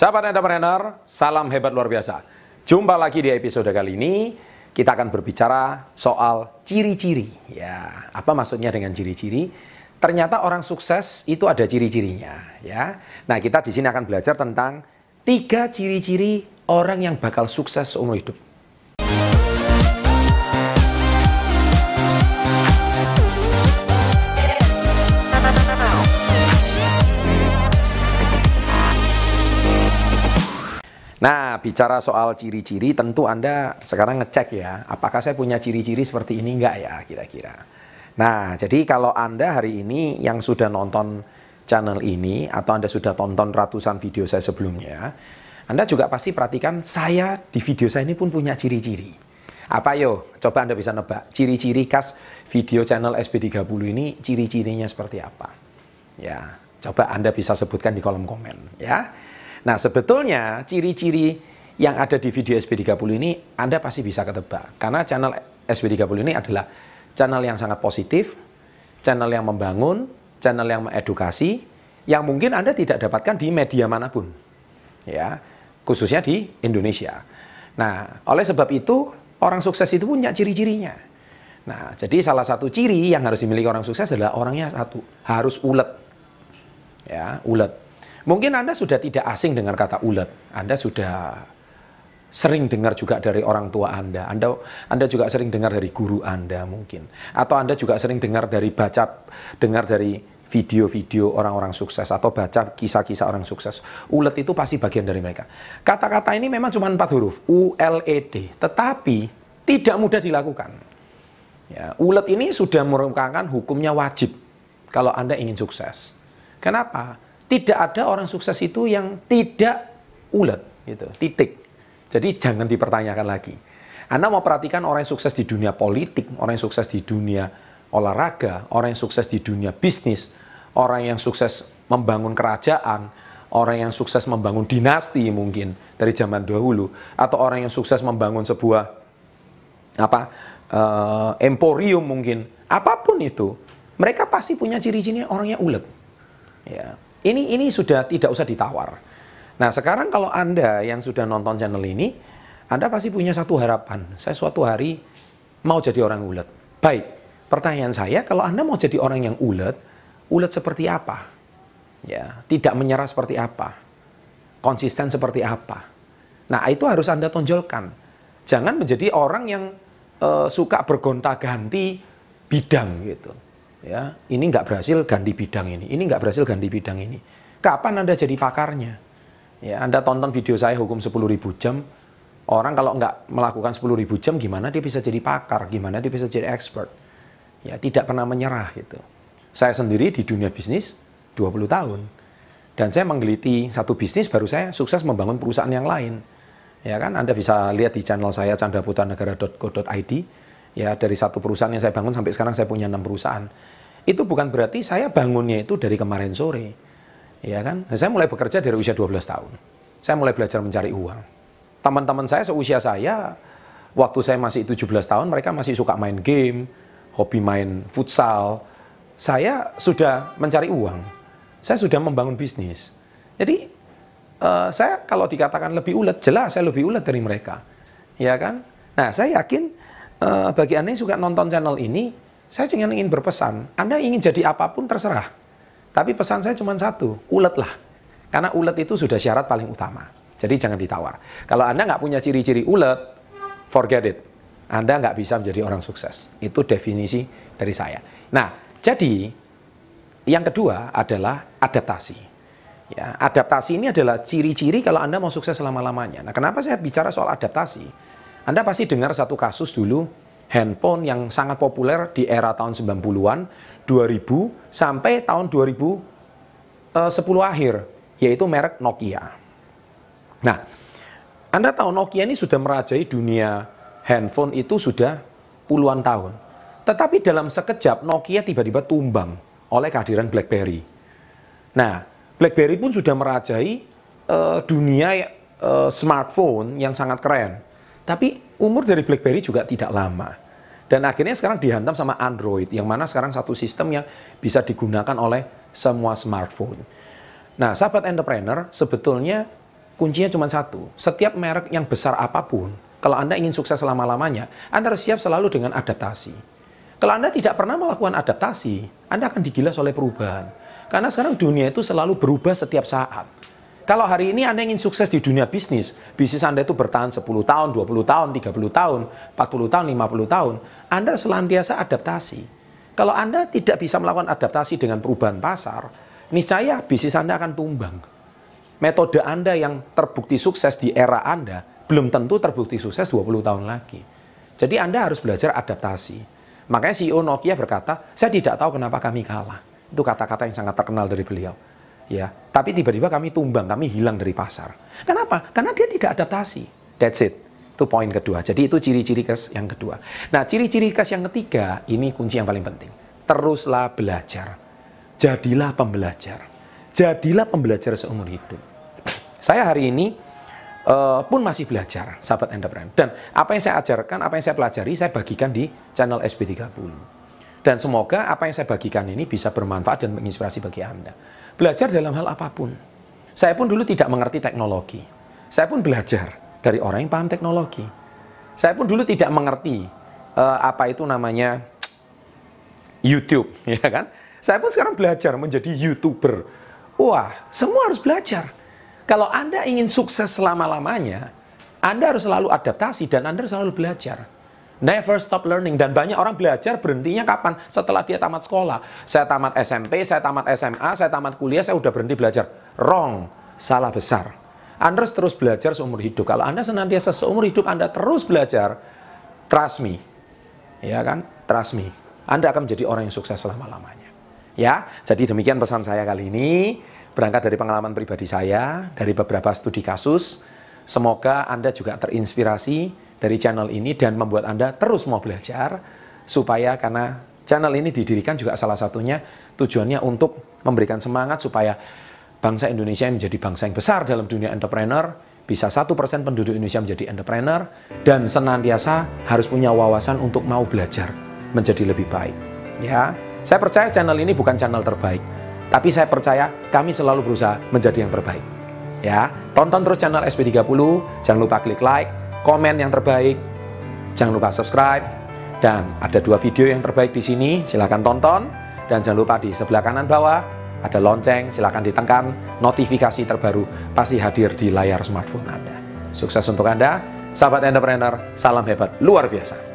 Sahabat entrepreneur, salam hebat luar biasa. Jumpa lagi di episode kali ini. Kita akan berbicara soal ciri-ciri. Ya, apa maksudnya dengan ciri-ciri? Ternyata orang sukses itu ada ciri-cirinya, ya. Nah, kita di sini akan belajar tentang tiga ciri-ciri orang yang bakal sukses seumur hidup. Nah, bicara soal ciri-ciri, tentu Anda sekarang ngecek ya, apakah saya punya ciri-ciri seperti ini enggak ya kira-kira. Nah, jadi kalau Anda hari ini yang sudah nonton channel ini, atau Anda sudah tonton ratusan video saya sebelumnya, Anda juga pasti perhatikan saya di video saya ini pun punya ciri-ciri. Apa yo? Coba Anda bisa nebak. Ciri-ciri khas video channel SB30 ini, ciri-cirinya seperti apa? Ya, coba Anda bisa sebutkan di kolom komen ya. Nah, sebetulnya ciri-ciri yang ada di video SB30 ini Anda pasti bisa ketebak. Karena channel SB30 ini adalah channel yang sangat positif, channel yang membangun, channel yang mengedukasi, yang mungkin Anda tidak dapatkan di media mana pun. Ya, khususnya di Indonesia. Nah, oleh sebab itu orang sukses itu punya ciri-cirinya. Nah, jadi salah satu ciri yang harus dimiliki orang sukses adalah orangnya satu, harus ulet. Ya, ulet Mungkin Anda sudah tidak asing dengan kata ulet. Anda sudah sering dengar juga dari orang tua Anda. Anda Anda juga sering dengar dari guru Anda mungkin. Atau Anda juga sering dengar dari baca dengar dari video-video orang-orang sukses atau baca kisah-kisah orang sukses. Ulet itu pasti bagian dari mereka. Kata-kata ini memang cuma empat huruf, U L E D, tetapi tidak mudah dilakukan. Ya, ulet ini sudah merupakan hukumnya wajib kalau Anda ingin sukses. Kenapa? Tidak ada orang sukses itu yang tidak ulet gitu titik. Jadi jangan dipertanyakan lagi. Anda mau perhatikan orang yang sukses di dunia politik orang yang sukses di dunia olahraga orang yang sukses di dunia bisnis orang yang sukses membangun kerajaan orang yang sukses membangun dinasti mungkin dari zaman dahulu atau orang yang sukses membangun sebuah apa uh, emporium mungkin. Apa pun itu mereka pasti punya ciri-ciri orangnya ulet. Ya ini ini sudah tidak usah ditawar. Nah, sekarang kalau Anda yang sudah nonton channel ini, Anda pasti punya satu harapan. Saya suatu hari mau jadi orang ulet. Baik, pertanyaan saya, kalau Anda mau jadi orang yang ulet, ulet seperti apa? Ya, tidak menyerah seperti apa? Konsisten seperti apa? Nah, itu harus Anda tonjolkan. Jangan menjadi orang yang uh, suka bergonta-ganti bidang gitu ya ini nggak berhasil ganti bidang ini ini nggak berhasil ganti bidang ini. Kapan anda jadi pakarnya? Ya anda tonton video saya hukum 10.000 jam. Orang kalau nggak melakukan 10.000 jam gimana dia bisa jadi pakar? Gimana dia bisa jadi expert? Ya tidak pernah menyerah gitu. Saya sendiri di dunia bisnis 20 tahun. Dan saya menggeliti satu bisnis baru saya sukses membangun perusahaan yang lain. Ya kan anda bisa lihat di channel saya candraputanegara.co.id ya dari satu perusahaan yang saya bangun sampai sekarang saya punya enam perusahaan. Itu bukan berarti saya bangunnya itu dari kemarin sore. Ya kan? Nah, saya mulai bekerja dari usia 12 tahun. Saya mulai belajar mencari uang. Teman-teman saya seusia saya waktu saya masih 17 tahun mereka masih suka main game hobi main futsal. Saya sudah mencari uang. Saya sudah membangun bisnis. Jadi uh, saya kalau dikatakan lebih ulet jelas saya lebih ulet dari mereka. Ya kan? Nah saya yakin uh, bagi Anda yang suka nonton channel ini, saya cuma ingin berpesan, Anda ingin jadi apa pun terserah. Tapi pesan saya cuma satu, uletlah. Karena ulet itu sudah syarat paling utama. Jadi jangan ditawar. Kalau Anda nggak punya ciri-ciri ulet, forget it. Anda nggak bisa menjadi orang sukses. Itu definisi dari saya. Nah, jadi yang kedua adalah adaptasi. Ya, adaptasi ini adalah ciri-ciri kalau Anda mau sukses selama-lamanya. Nah, kenapa saya bicara soal adaptasi? Anda pasti dengar satu kasus dulu handphone yang sangat populer di era tahun 90-an, 2000 sampai tahun 2010 eh, akhir, yaitu merek Nokia. Nah, Anda tahu Nokia ini sudah merajai dunia handphone itu sudah puluhan tahun. Tetapi dalam sekejap Nokia tiba-tiba tumbang oleh kehadiran BlackBerry. Nah, BlackBerry pun sudah merajai uh, dunia uh, smartphone yang sangat keren. Tapi umur dari BlackBerry juga tidak lama. Dan akhirnya sekarang dihantam sama Android, yang mana sekarang satu sistem yang bisa digunakan oleh semua smartphone. Nah, sahabat entrepreneur, sebetulnya kuncinya cuma satu. Setiap merek yang besar apa pun, kalau Anda ingin sukses selama-lamanya, Anda harus siap selalu dengan adaptasi. Kalau Anda tidak pernah melakukan adaptasi, Anda akan digilas oleh perubahan. Karena sekarang dunia itu selalu berubah setiap saat. Kalau hari ini Anda ingin sukses di dunia bisnis, bisnis Anda itu bertahan 10 tahun, 20 tahun, 30 tahun, 40 tahun, 50 tahun, Anda selantiasa adaptasi. Kalau Anda tidak bisa melakukan adaptasi dengan perubahan pasar, niscaya bisnis Anda akan tumbang metode Anda yang terbukti sukses di era Anda belum tentu terbukti sukses 20 tahun lagi. Jadi Anda harus belajar adaptasi. Makanya CEO Nokia berkata, saya tidak tahu kenapa kami kalah. Itu kata-kata yang sangat terkenal dari beliau. Ya, tapi tiba-tiba kami tumbang, kami hilang dari pasar. Kenapa? Karena dia tidak adaptasi. That's it. Itu poin kedua. Jadi itu ciri-ciri kes yang kedua. Nah, ciri-ciri kes yang ketiga, ini kunci yang paling penting. Teruslah belajar. Jadilah pembelajar. Jadilah pembelajar seumur hidup. Saya hari ini uh, pun masih belajar, sahabat entrepreneur. Dan apa yang saya ajarkan, apa yang saya pelajari, saya bagikan di channel SB30. Dan semoga apa yang saya bagikan ini bisa bermanfaat dan menginspirasi bagi Anda. Belajar dalam hal apa pun. Saya pun dulu tidak mengerti teknologi. Saya pun belajar dari orang yang paham teknologi. Saya pun dulu tidak mengerti uh, apa itu namanya YouTube, ya kan? Saya pun sekarang belajar menjadi YouTuber. Wah, semua harus belajar. Kalau Anda ingin sukses selama-lamanya, Anda harus selalu adaptasi dan Anda harus selalu belajar. Never stop learning. Dan banyak orang belajar berhentinya kapan? Setelah dia tamat sekolah. Saya tamat SMP, saya tamat SMA, saya tamat kuliah, saya udah berhenti belajar. Wrong. Salah besar. Anda harus terus belajar seumur hidup. Kalau Anda senantiasa seumur hidup Anda terus belajar, trust me. Ya kan? Trust me. Anda akan menjadi orang yang sukses selama-lamanya. Ya, jadi demikian pesan saya kali ini berangkat dari pengalaman pribadi saya, dari beberapa studi kasus. Semoga Anda juga terinspirasi dari channel ini dan membuat Anda terus mau belajar, supaya karena channel ini didirikan juga salah satunya tujuannya untuk memberikan semangat supaya bangsa Indonesia menjadi bangsa yang besar dalam dunia entrepreneur, bisa satu persen penduduk Indonesia menjadi entrepreneur, dan senantiasa harus punya wawasan untuk mau belajar menjadi lebih baik. Ya, saya percaya channel ini bukan channel terbaik, tapi saya percaya kami selalu berusaha menjadi yang terbaik. Ya, tonton terus channel SP30, jangan lupa klik like, komen yang terbaik, jangan lupa subscribe, dan ada dua video yang terbaik di sini, silahkan tonton, dan jangan lupa di sebelah kanan bawah ada lonceng, silahkan ditekan, notifikasi terbaru pasti hadir di layar smartphone Anda. Sukses untuk Anda, sahabat entrepreneur, salam hebat luar biasa.